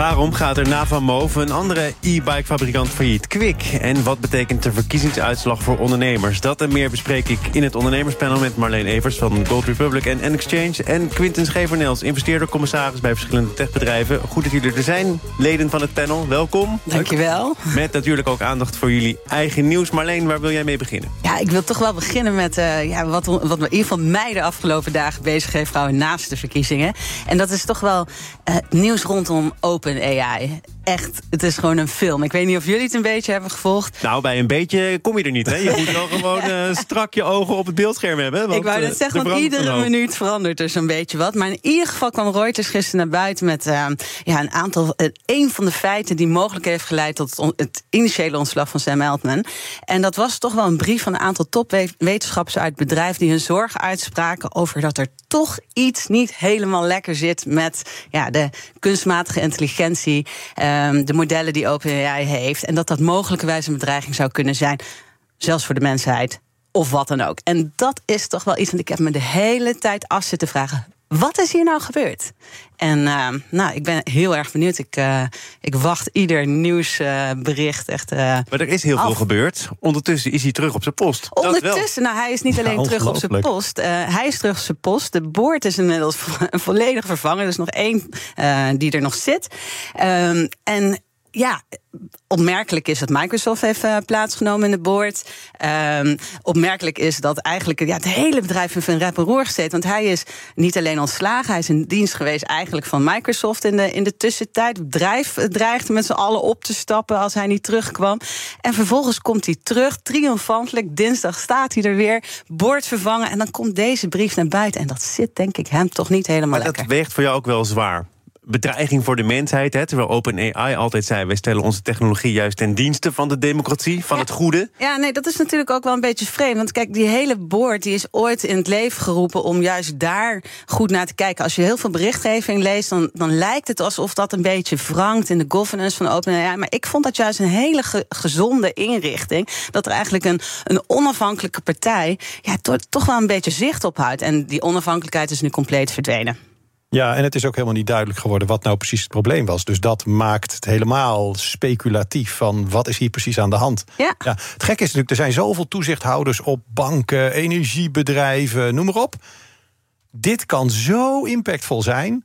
Waarom gaat er na Van Moof een andere e-bike-fabrikant failliet? Kwik. En wat betekent de verkiezingsuitslag voor ondernemers? Dat en meer bespreek ik in het ondernemerspanel... met Marleen Evers van Gold Republic en N-Exchange... en Quinten Schevernels, investeerder, commissaris bij verschillende techbedrijven. Goed dat jullie er zijn, leden van het panel. Welkom. Dankjewel. Met natuurlijk ook aandacht voor jullie eigen nieuws. Marleen, waar wil jij mee beginnen? Ja, ik wil toch wel beginnen met uh, ja, wat, wat in ieder geval mij de afgelopen dagen bezig heeft gehouden naast de verkiezingen. En dat is toch wel uh, nieuws rondom OpenAI. Echt, het is gewoon een film. Ik weet niet of jullie het een beetje hebben gevolgd. Nou, bij een beetje kom je er niet, hè? Je moet wel gewoon uh, strak je ogen op het beeldscherm hebben. Want, ik wou net zeggen, want iedere minuut verandert er zo'n beetje wat. Maar in ieder geval kwam Reuters gisteren naar buiten met uh, ja, een aantal. Uh, een van de feiten die mogelijk heeft geleid tot het, het, initiële ontslag van Sam Altman. En dat was toch wel een brief van een aantal topwetenschappers uit het bedrijf die hun zorgen uitspraken over dat er toch iets niet helemaal lekker zit met ja, de kunstmatige intelligentie, um, de modellen die OpenAI heeft. En dat dat mogelijkerwijs een bedreiging zou kunnen zijn, zelfs voor de mensheid. Of wat dan ook. En dat is toch wel iets, want ik heb me de hele tijd af zitten vragen. Wat is hier nou gebeurd? En uh, nou, ik ben heel erg benieuwd. Ik, uh, ik wacht ieder nieuwsbericht uh, echt. maar er is heel af. veel gebeurd. Ondertussen is hij terug op zijn post. Ondertussen, nou, hij is niet alleen ja, terug op zijn post. Uh, hij is terug op zijn post. De boord is inmiddels volledig vervangen. Er is nog één die er nog zit. Um, en ja, opmerkelijk is dat Microsoft heeft uh, plaatsgenomen in de board. Um, opmerkelijk is dat eigenlijk ja, het hele bedrijf heeft een rep en roer gezeten. Want hij is niet alleen ontslagen, hij is in dienst geweest eigenlijk van Microsoft in de, in de tussentijd. Het bedrijf dreigde met z'n allen op te stappen als hij niet terugkwam. En vervolgens komt hij terug, triomfantelijk. Dinsdag staat hij er weer, boord vervangen. En dan komt deze brief naar buiten. En dat zit denk ik hem toch niet helemaal maar lekker. dat weegt voor jou ook wel zwaar bedreiging voor de mensheid. Hè? Terwijl OpenAI altijd zei: wij stellen onze technologie juist ten dienste van de democratie, van ja. het goede. Ja, nee, dat is natuurlijk ook wel een beetje vreemd. Want kijk, die hele board die is ooit in het leven geroepen om juist daar goed naar te kijken. Als je heel veel berichtgeving leest, dan, dan lijkt het alsof dat een beetje wrangt in de governance van OpenAI. Maar ik vond dat juist een hele ge gezonde inrichting. Dat er eigenlijk een, een onafhankelijke partij ja, to toch wel een beetje zicht op houdt. En die onafhankelijkheid is nu compleet verdwenen. Ja, en het is ook helemaal niet duidelijk geworden wat nou precies het probleem was. Dus dat maakt het helemaal speculatief van wat is hier precies aan de hand. Ja. ja het gekke is natuurlijk, er zijn zoveel toezichthouders op banken, energiebedrijven, noem maar op. Dit kan zo impactvol zijn.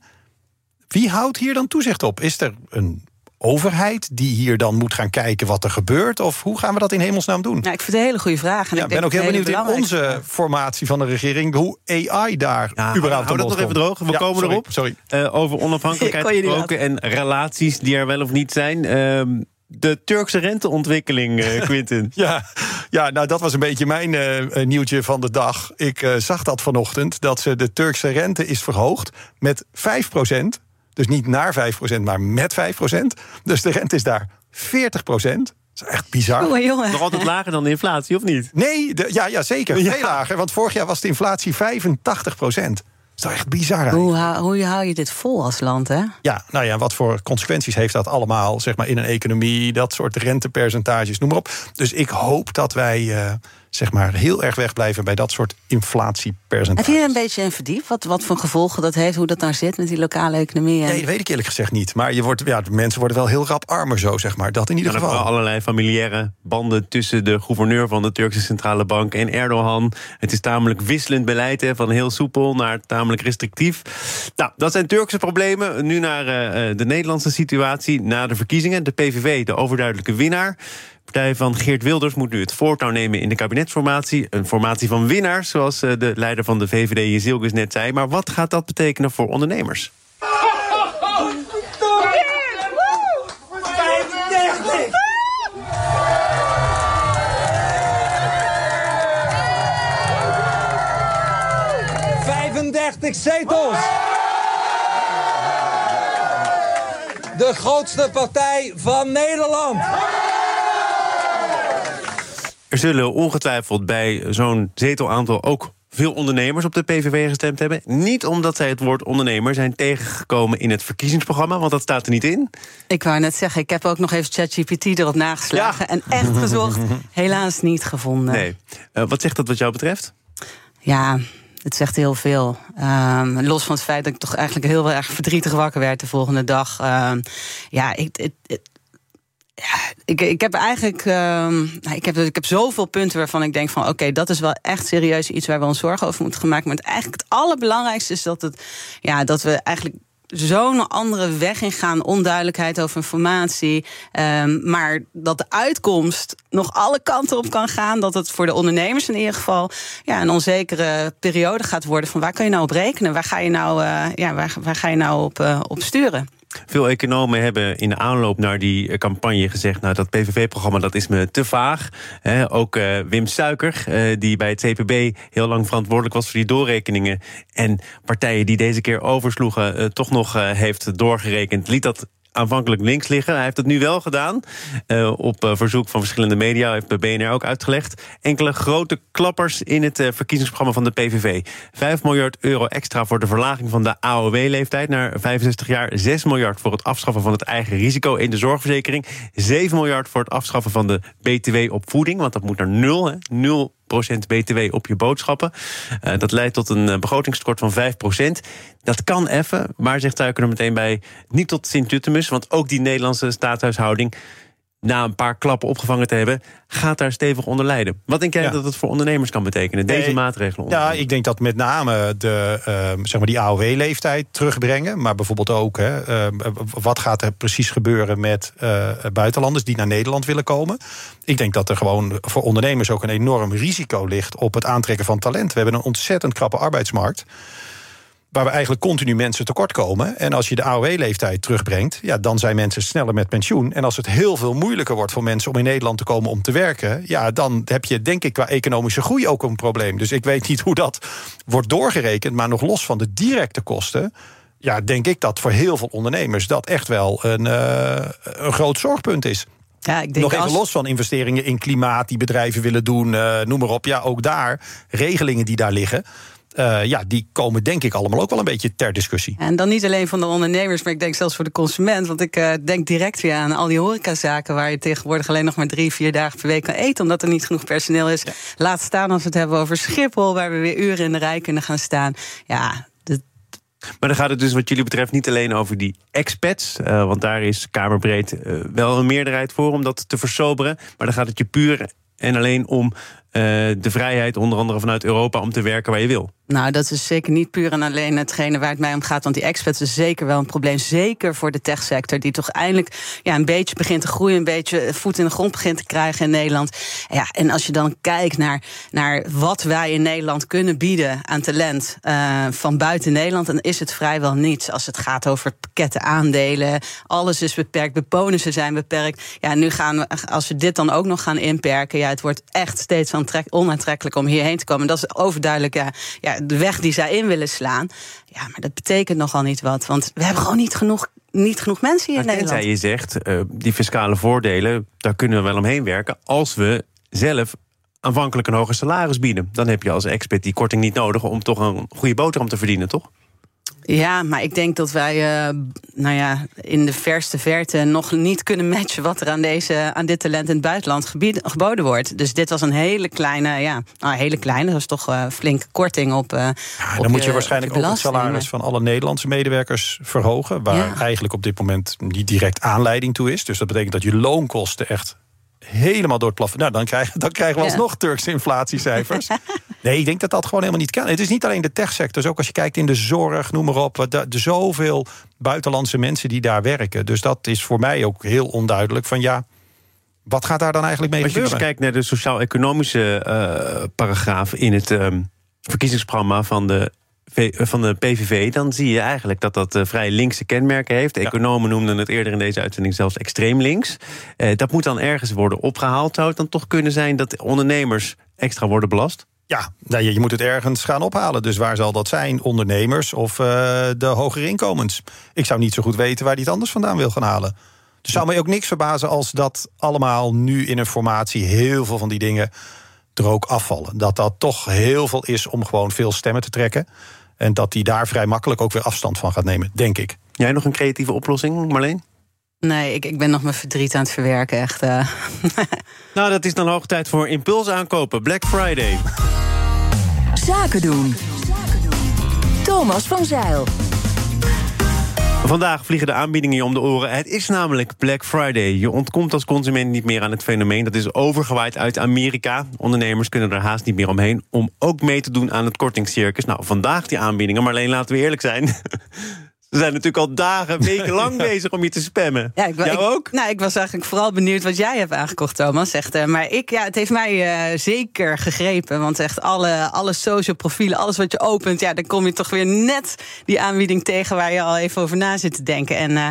Wie houdt hier dan toezicht op? Is er een overheid die hier dan moet gaan kijken wat er gebeurt? Of hoe gaan we dat in hemelsnaam doen? Nou, ik vind het een hele goede vraag. En ja, ik ben ook heel benieuwd in onze formatie van de regering hoe AI daar ja, überhaupt hou dat nog even droog. We ja, komen sorry, erop. Sorry. Uh, over onafhankelijkheid gesproken en relaties die er wel of niet zijn. Uh, de Turkse renteontwikkeling, uh, Quinten. ja, ja, nou dat was een beetje mijn uh, nieuwtje van de dag. Ik uh, zag dat vanochtend, dat ze de Turkse rente is verhoogd met 5 dus niet naar 5%, maar met 5%. Dus de rente is daar 40%. Dat is echt bizar. Oh, jongen. Nog altijd lager dan de inflatie, of niet? Nee, de, ja, ja, zeker. Ja. Veel lager. Want vorig jaar was de inflatie 85 procent. Dat is toch echt bizar. Hoe, hoe hou je dit vol als land, hè? Ja, nou ja, wat voor consequenties heeft dat allemaal, zeg maar, in een economie, dat soort rentepercentages, noem maar op. Dus ik hoop dat wij. Uh, zeg maar heel erg wegblijven bij dat soort inflatiepercentages. Heb je er een beetje in verdiept? Wat, wat voor gevolgen dat heeft, hoe dat nou zit met die lokale economie? En... Nee, dat weet ik eerlijk gezegd niet. Maar je wordt, ja, de mensen worden wel heel rap armer zo, zeg maar. Dat in ieder ja, geval. Er allerlei familiaire banden tussen de gouverneur van de Turkse Centrale Bank en Erdogan. Het is tamelijk wisselend beleid, hè, van heel soepel naar tamelijk restrictief. Nou, dat zijn Turkse problemen. Nu naar uh, de Nederlandse situatie. Na de verkiezingen, de PVV, de overduidelijke winnaar. Partij van Geert Wilders moet nu het voortouw nemen in de kabinetsformatie. Een formatie van winnaars, zoals de leider van de VVD Jezilgus net zei. Maar wat gaat dat betekenen voor ondernemers? zetels. De grootste partij van Nederland. Er zullen ongetwijfeld bij zo'n zetelaantal ook veel ondernemers op de PVV gestemd hebben. Niet omdat zij het woord ondernemer zijn tegengekomen in het verkiezingsprogramma, want dat staat er niet in. Ik wou net zeggen, ik heb ook nog even ChatGPT erop nageslagen en echt gezocht. Helaas niet gevonden. Nee. Uh, wat zegt dat wat jou betreft? Ja, het zegt heel veel. Um, los van het feit dat ik toch eigenlijk heel erg verdrietig wakker werd de volgende dag. Um, ja, ik, het, ja, ik, ik heb eigenlijk um, ik heb, ik heb zoveel punten waarvan ik denk van oké, dat is wel echt serieus iets waar we ons zorgen over moeten maken. Maar eigenlijk het allerbelangrijkste is dat, het, ja, dat we eigenlijk zo'n andere weg in gaan. Onduidelijkheid over informatie. Um, maar dat de uitkomst nog alle kanten op kan gaan. Dat het voor de ondernemers in ieder geval ja, een onzekere periode gaat worden. Van waar kun je nou op rekenen? Waar ga je nou, uh, ja, waar, waar ga je nou op, uh, op sturen? Veel economen hebben in de aanloop naar die eh, campagne gezegd... nou, dat PVV-programma dat is me te vaag. Ook uh, Wim Suiker, uh, die bij het CPB heel lang verantwoordelijk was... voor die doorrekeningen en partijen die deze keer oversloegen... Toch nog heeft doorgerekend, liet dat aanvankelijk links liggen. Hij heeft het nu wel gedaan. Uh, op uh, verzoek van verschillende media heeft BNR ook uitgelegd. Enkele grote klappers in het uh, verkiezingsprogramma van de PVV. 5 miljard euro extra voor de verlaging van de AOW-leeftijd naar 65 jaar. 6 miljard voor het afschaffen van het eigen risico in de zorgverzekering. 7 miljard voor het afschaffen van de BTW op voeding. Want dat moet naar nul. Hè? Nul BTW op je boodschappen. Uh, dat leidt tot een begrotingstekort van 5% Dat kan even, maar zegt Tuiker er meteen bij... niet tot Sint-Jutemus, want ook die Nederlandse staatshuishouding na een paar klappen opgevangen te hebben, gaat daar stevig onder lijden. Wat denk jij ja. dat het voor ondernemers kan betekenen, deze nee, maatregelen? Ja, ik denk dat met name de, uh, zeg maar die AOW-leeftijd terugbrengen, maar bijvoorbeeld ook hè, uh, wat gaat er precies gebeuren met uh, buitenlanders die naar Nederland willen komen. Ik denk dat er gewoon voor ondernemers ook een enorm risico ligt op het aantrekken van talent. We hebben een ontzettend krappe arbeidsmarkt waar we eigenlijk continu mensen tekort komen. En als je de AOW-leeftijd terugbrengt, ja, dan zijn mensen sneller met pensioen. En als het heel veel moeilijker wordt voor mensen om in Nederland te komen om te werken, ja, dan heb je denk ik qua economische groei ook een probleem. Dus ik weet niet hoe dat wordt doorgerekend, maar nog los van de directe kosten. Ja, denk ik dat voor heel veel ondernemers dat echt wel een, uh, een groot zorgpunt is. Ja, ik denk Nog even als... los van investeringen in klimaat die bedrijven willen doen, uh, noem maar op. Ja, ook daar regelingen die daar liggen. Uh, ja, die komen denk ik allemaal ook wel een beetje ter discussie. En dan niet alleen van de ondernemers, maar ik denk zelfs voor de consument. Want ik uh, denk direct weer aan al die horecazaken... waar je tegenwoordig alleen nog maar drie, vier dagen per week kan eten... omdat er niet genoeg personeel is. Ja. Laat staan als we het hebben over Schiphol... waar we weer uren in de rij kunnen gaan staan. Ja, maar dan gaat het dus wat jullie betreft niet alleen over die expats. Uh, want daar is Kamerbreed uh, wel een meerderheid voor om dat te versoberen. Maar dan gaat het je puur en alleen om uh, de vrijheid, onder andere vanuit Europa, om te werken waar je wil. Nou, dat is zeker niet puur en alleen hetgene waar het mij om gaat. Want die expats is zeker wel een probleem. Zeker voor de techsector, die toch eindelijk ja, een beetje begint te groeien, een beetje voet in de grond begint te krijgen in Nederland. Ja, en als je dan kijkt naar, naar wat wij in Nederland kunnen bieden aan talent uh, van buiten Nederland, dan is het vrijwel niets. Als het gaat over pakketten aandelen, alles is beperkt, de bonussen zijn beperkt. Ja, nu gaan we, als we dit dan ook nog gaan inperken, ja, het wordt echt steeds onaantrekkelijk om hierheen te komen. Dat is overduidelijk, ja. ja de weg die zij in willen slaan. Ja, maar dat betekent nogal niet wat. Want we hebben gewoon niet genoeg niet genoeg mensen hier maar in Nederland. je zegt, uh, die fiscale voordelen, daar kunnen we wel omheen werken... als we zelf aanvankelijk een hoger salaris bieden. Dan heb je als expert die korting niet nodig... om toch een goede boterham te verdienen, toch? Ja, maar ik denk dat wij uh, nou ja, in de verste verte nog niet kunnen matchen wat er aan, deze, aan dit talent in het buitenland gebied, geboden wordt. Dus dit was een hele kleine, ja, nou, hele kleine, dat was toch uh, flinke korting op. Uh, ja, dan op moet je, je waarschijnlijk ook het salaris van alle Nederlandse medewerkers verhogen. Waar ja. eigenlijk op dit moment niet direct aanleiding toe is. Dus dat betekent dat je loonkosten echt helemaal door het plafond. Nou, dan krijgen, dan krijgen we alsnog ja. Turkse inflatiecijfers. nee, ik denk dat dat gewoon helemaal niet kan. Het is niet alleen de techsector. Dus ook als je kijkt in de zorg, noem maar op. De, de zoveel buitenlandse mensen die daar werken. Dus dat is voor mij ook heel onduidelijk. Van ja, wat gaat daar dan eigenlijk mee als gebeuren? Als je dus kijkt naar de sociaal-economische uh, paragraaf in het um, verkiezingsprogramma van de van de PVV, dan zie je eigenlijk dat dat uh, vrij linkse kenmerken heeft. De economen noemden het eerder in deze uitzending zelfs extreem links. Dat moet dan ergens worden opgehaald. Zou het dan toch kunnen zijn dat ondernemers extra worden belast? Ja, nou, je moet het ergens gaan ophalen. Dus waar zal dat zijn? Ondernemers of uh, de hogere inkomens? Ik zou niet zo goed weten waar die het anders vandaan wil gaan halen. Het zou me ook niks verbazen als dat allemaal nu in een formatie heel veel van die dingen er ook afvallen. Dat dat toch heel veel is om gewoon veel stemmen te trekken. En dat hij daar vrij makkelijk ook weer afstand van gaat nemen, denk ik. Jij nog een creatieve oplossing, Marleen? Nee, ik, ik ben nog mijn verdriet aan het verwerken, echt. Uh. nou, dat is dan hoog tijd voor impuls aankopen. Black Friday. Zaken doen. Thomas van Zeil. Vandaag vliegen de aanbiedingen je om de oren. Het is namelijk Black Friday. Je ontkomt als consument niet meer aan het fenomeen. Dat is overgewaaid uit Amerika. Ondernemers kunnen er haast niet meer omheen om ook mee te doen aan het kortingscircus. Nou, vandaag die aanbiedingen, maar alleen laten we eerlijk zijn. Ze zijn natuurlijk al dagen, weken lang bezig om je te spammen. Ja, ik, Jou ook? nou, ik was eigenlijk vooral benieuwd wat jij hebt aangekocht, Thomas. Zegt, uh, maar ik, ja, het heeft mij uh, zeker gegrepen. Want echt alle, alle social profielen, alles wat je opent... Ja, dan kom je toch weer net die aanbieding tegen... waar je al even over na zit te denken. En uh,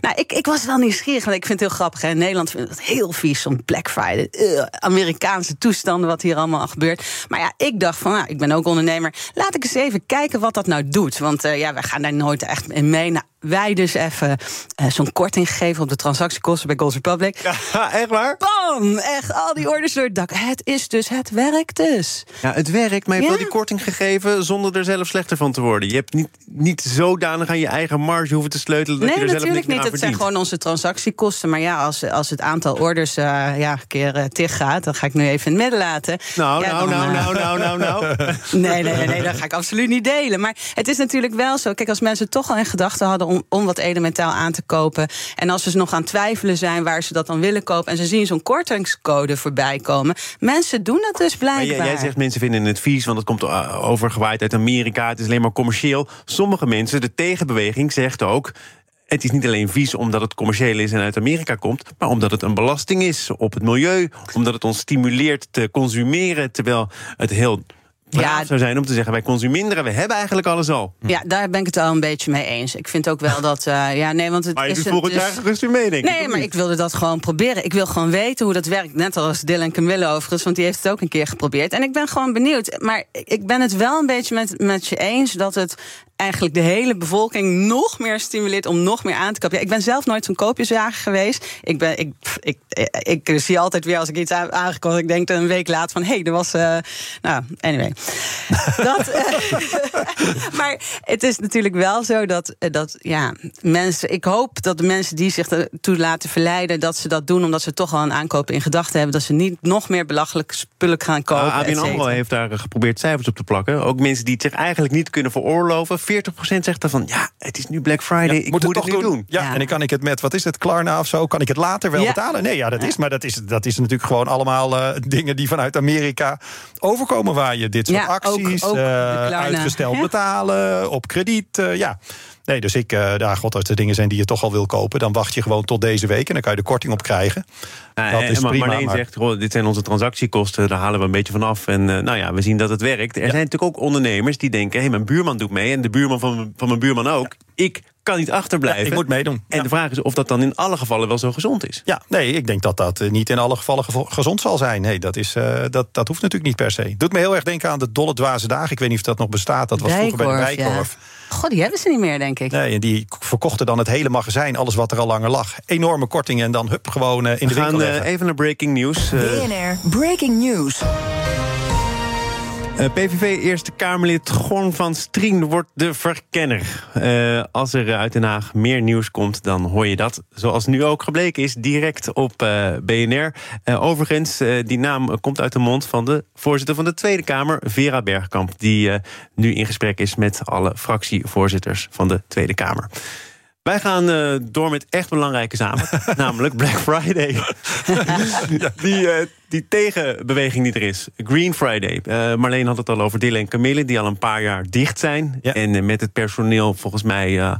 nou, ik, ik was wel nieuwsgierig, want ik vind het heel grappig. Hè. In Nederland vind ik het heel vies, om Black Friday. Amerikaanse toestanden, wat hier allemaal gebeurt. Maar ja, ik dacht van, nou, ik ben ook ondernemer. Laat ik eens even kijken wat dat nou doet. Want ja, wij gaan daar nooit echt in Nou, wij dus even uh, zo'n korting gegeven op de transactiekosten bij Gold Republic. Ja, echt waar? Bam! Echt al die orders door het dak. Het is dus, het werkt dus. Ja, het werkt, maar je hebt wel die korting gegeven zonder er zelf slechter van te worden. Je hebt niet, niet zodanig aan je eigen marge hoeven te sleutelen dat nee, je er zelf niks meer niet. Het zijn gewoon onze transactiekosten. Maar ja, als, als het aantal orders uh, ja, een keer uh, tig gaat, dan ga ik nu even in het midden laten. Nou, ja, nou, dan, nou, nou, nou, nou, nou. nee, nee, nee, nee, dat ga ik absoluut niet delen. Maar het is natuurlijk wel zo. Kijk, als mensen toch al in gedachten hadden om, om wat elementaal aan te kopen. En als ze nog aan twijfelen zijn waar ze dat dan willen kopen. en ze zien zo'n kortingscode voorbij komen. Mensen doen dat dus blijkbaar. Maar jij, jij zegt mensen vinden het vies, want het komt overgewaaid uit Amerika. Het is alleen maar commercieel. Sommige mensen, de tegenbeweging, zegt ook. Het is niet alleen vies omdat het commercieel is en uit Amerika komt, maar omdat het een belasting is op het milieu, omdat het ons stimuleert te consumeren, terwijl het heel ja, zou zijn om te zeggen: wij consumeren, we hebben eigenlijk alles al. Ja, daar ben ik het wel een beetje mee eens. Ik vind ook wel dat. Uh, ja, nee, want het maar je is doet volgend jaar gerust weer mee, denk Nee, ik, maar ik wilde dat gewoon proberen. Ik wil gewoon weten hoe dat werkt. Net als Dylan Camille overigens, want die heeft het ook een keer geprobeerd. En ik ben gewoon benieuwd. Maar ik ben het wel een beetje met, met je eens dat het eigenlijk de hele bevolking nog meer stimuleert om nog meer aan te kopen. Ja, ik ben zelf nooit zo'n koopjesjager geweest. Ik, ben, ik, ik, ik, ik, zie altijd weer als ik iets aangekocht, ik denk een week later van hé, hey, er was. Uh, nou, anyway. dat, maar het is natuurlijk wel zo dat, dat ja, mensen. Ik hoop dat de mensen die zich ertoe laten verleiden, dat ze dat doen omdat ze toch al een aankoop in gedachten hebben. Dat ze niet nog meer belachelijke spullen gaan kopen. Uh, ABN AMRO heeft daar geprobeerd cijfers op te plakken. Ook mensen die het zich eigenlijk niet kunnen veroorloven 40% zegt dan van ja, het is nu Black Friday, ik moet, het, het nu doen. Ja, en dan kan ik het met, wat is het, Klarna of zo? Kan ik het later wel betalen? Nee, ja, dat is, maar dat is, dat is natuurlijk gewoon allemaal uh, dingen die vanuit Amerika overkomen, waar je dit soort acties, ook, ook uh, uitgesteld betalen, op krediet, uh, ja. Nee, dus ik, uh, daar, god, als er dingen zijn die je toch al wil kopen, dan wacht je gewoon tot deze week en dan kan je de korting op krijgen. Uh, dat is prima. Marleen maar... zegt, dit zijn onze transactiekosten, daar halen we een beetje vanaf. En uh, nou ja, we zien dat het werkt. Er ja. zijn natuurlijk ook ondernemers die denken, hé, hey, mijn buurman doet mee en de buurman van, van mijn buurman ook. Ik kan niet achterblijven. Ja, ik moet meedoen. En de vraag is of dat dan in alle gevallen wel zo gezond is. Ja, nee, ik denk dat dat niet in alle gevallen gezond zal zijn. Nee, dat, is, uh, dat, dat hoeft natuurlijk niet per se. Doet me heel erg denken aan de dolle dwaze dagen. Ik weet niet of dat nog bestaat. Dat was vroeger bij de Bijkorf. God, die hebben ze niet meer, denk ik. Nee, en die verkochten dan het hele magazijn, alles wat er al langer lag. Enorme kortingen en dan hup, gewoon uh, in de winkel gaan uh, even naar breaking news. BNR Breaking News. Uh, PVV Eerste Kamerlid Gorn van Strien wordt de verkenner. Uh, als er uit Den Haag meer nieuws komt, dan hoor je dat. Zoals nu ook gebleken is, direct op uh, BNR. overigens, die naam komt uit de mond van de voorzitter van de Tweede Kamer, Vera Bergkamp. Die nu in gesprek is met alle fractievoorzitters van de Tweede Kamer. Wij gaan uh, door met echt belangrijke zaken, namelijk Black Friday. die, uh, die tegenbeweging die er is. Green Friday. Uh, Marleen had het al over Dille en Camille, die al een paar jaar dicht zijn. Ja. En met het personeel volgens mij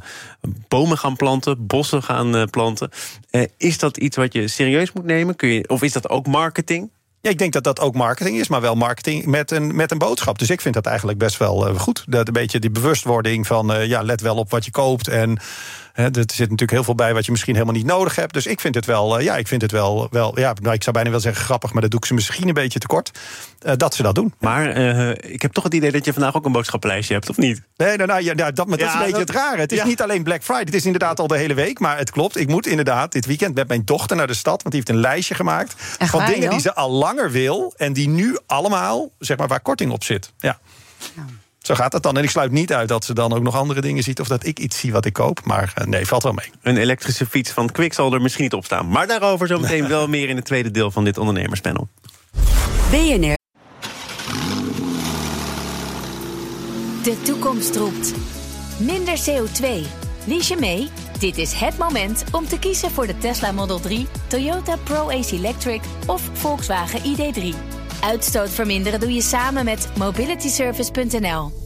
bomen gaan planten, bossen gaan planten. is dat iets wat je serieus moet nemen? Kun je, of is dat ook marketing? Ja, ik denk dat dat ook marketing is, maar wel marketing met een, met een boodschap. Dus ik vind dat eigenlijk best wel uh, goed. Dat een beetje die bewustwording van uh, ja, let wel op wat je koopt. En er zit natuurlijk heel veel bij wat je misschien helemaal niet nodig hebt. Dus ik vind het wel, ja, ik vind het wel, wel ja, nou, ik zou bijna wel zeggen grappig, maar dat doe ik ze misschien een beetje tekort. Uh, dat ze dat doen. Maar uh, ik heb toch het idee dat je vandaag ook een boodschappenlijstje hebt, of niet? Nee, nou, nou ja, dat, dat ja, is een beetje het rare. Het is ja. niet alleen Black Friday, het is inderdaad al de hele week. Maar het klopt, ik moet inderdaad dit weekend met mijn dochter naar de stad. Want die heeft een lijstje gemaakt Echt van waar, dingen joh? die ze al langer wil. En die nu allemaal, zeg maar, waar korting op zit. Ja. Zo gaat dat dan. En ik sluit niet uit dat ze dan ook nog andere dingen ziet. Of dat ik iets zie wat ik koop. Maar uh, nee, valt wel mee. Een elektrische fiets van Kwik zal er misschien niet op staan. Maar daarover zometeen wel meer in het tweede deel van dit ondernemerspanel. BNR. De toekomst roept. Minder CO2. Lies je mee? Dit is het moment om te kiezen voor de Tesla Model 3, Toyota Pro-Ace Electric of Volkswagen ID3. Uitstoot verminderen doe je samen met mobilityservice.nl.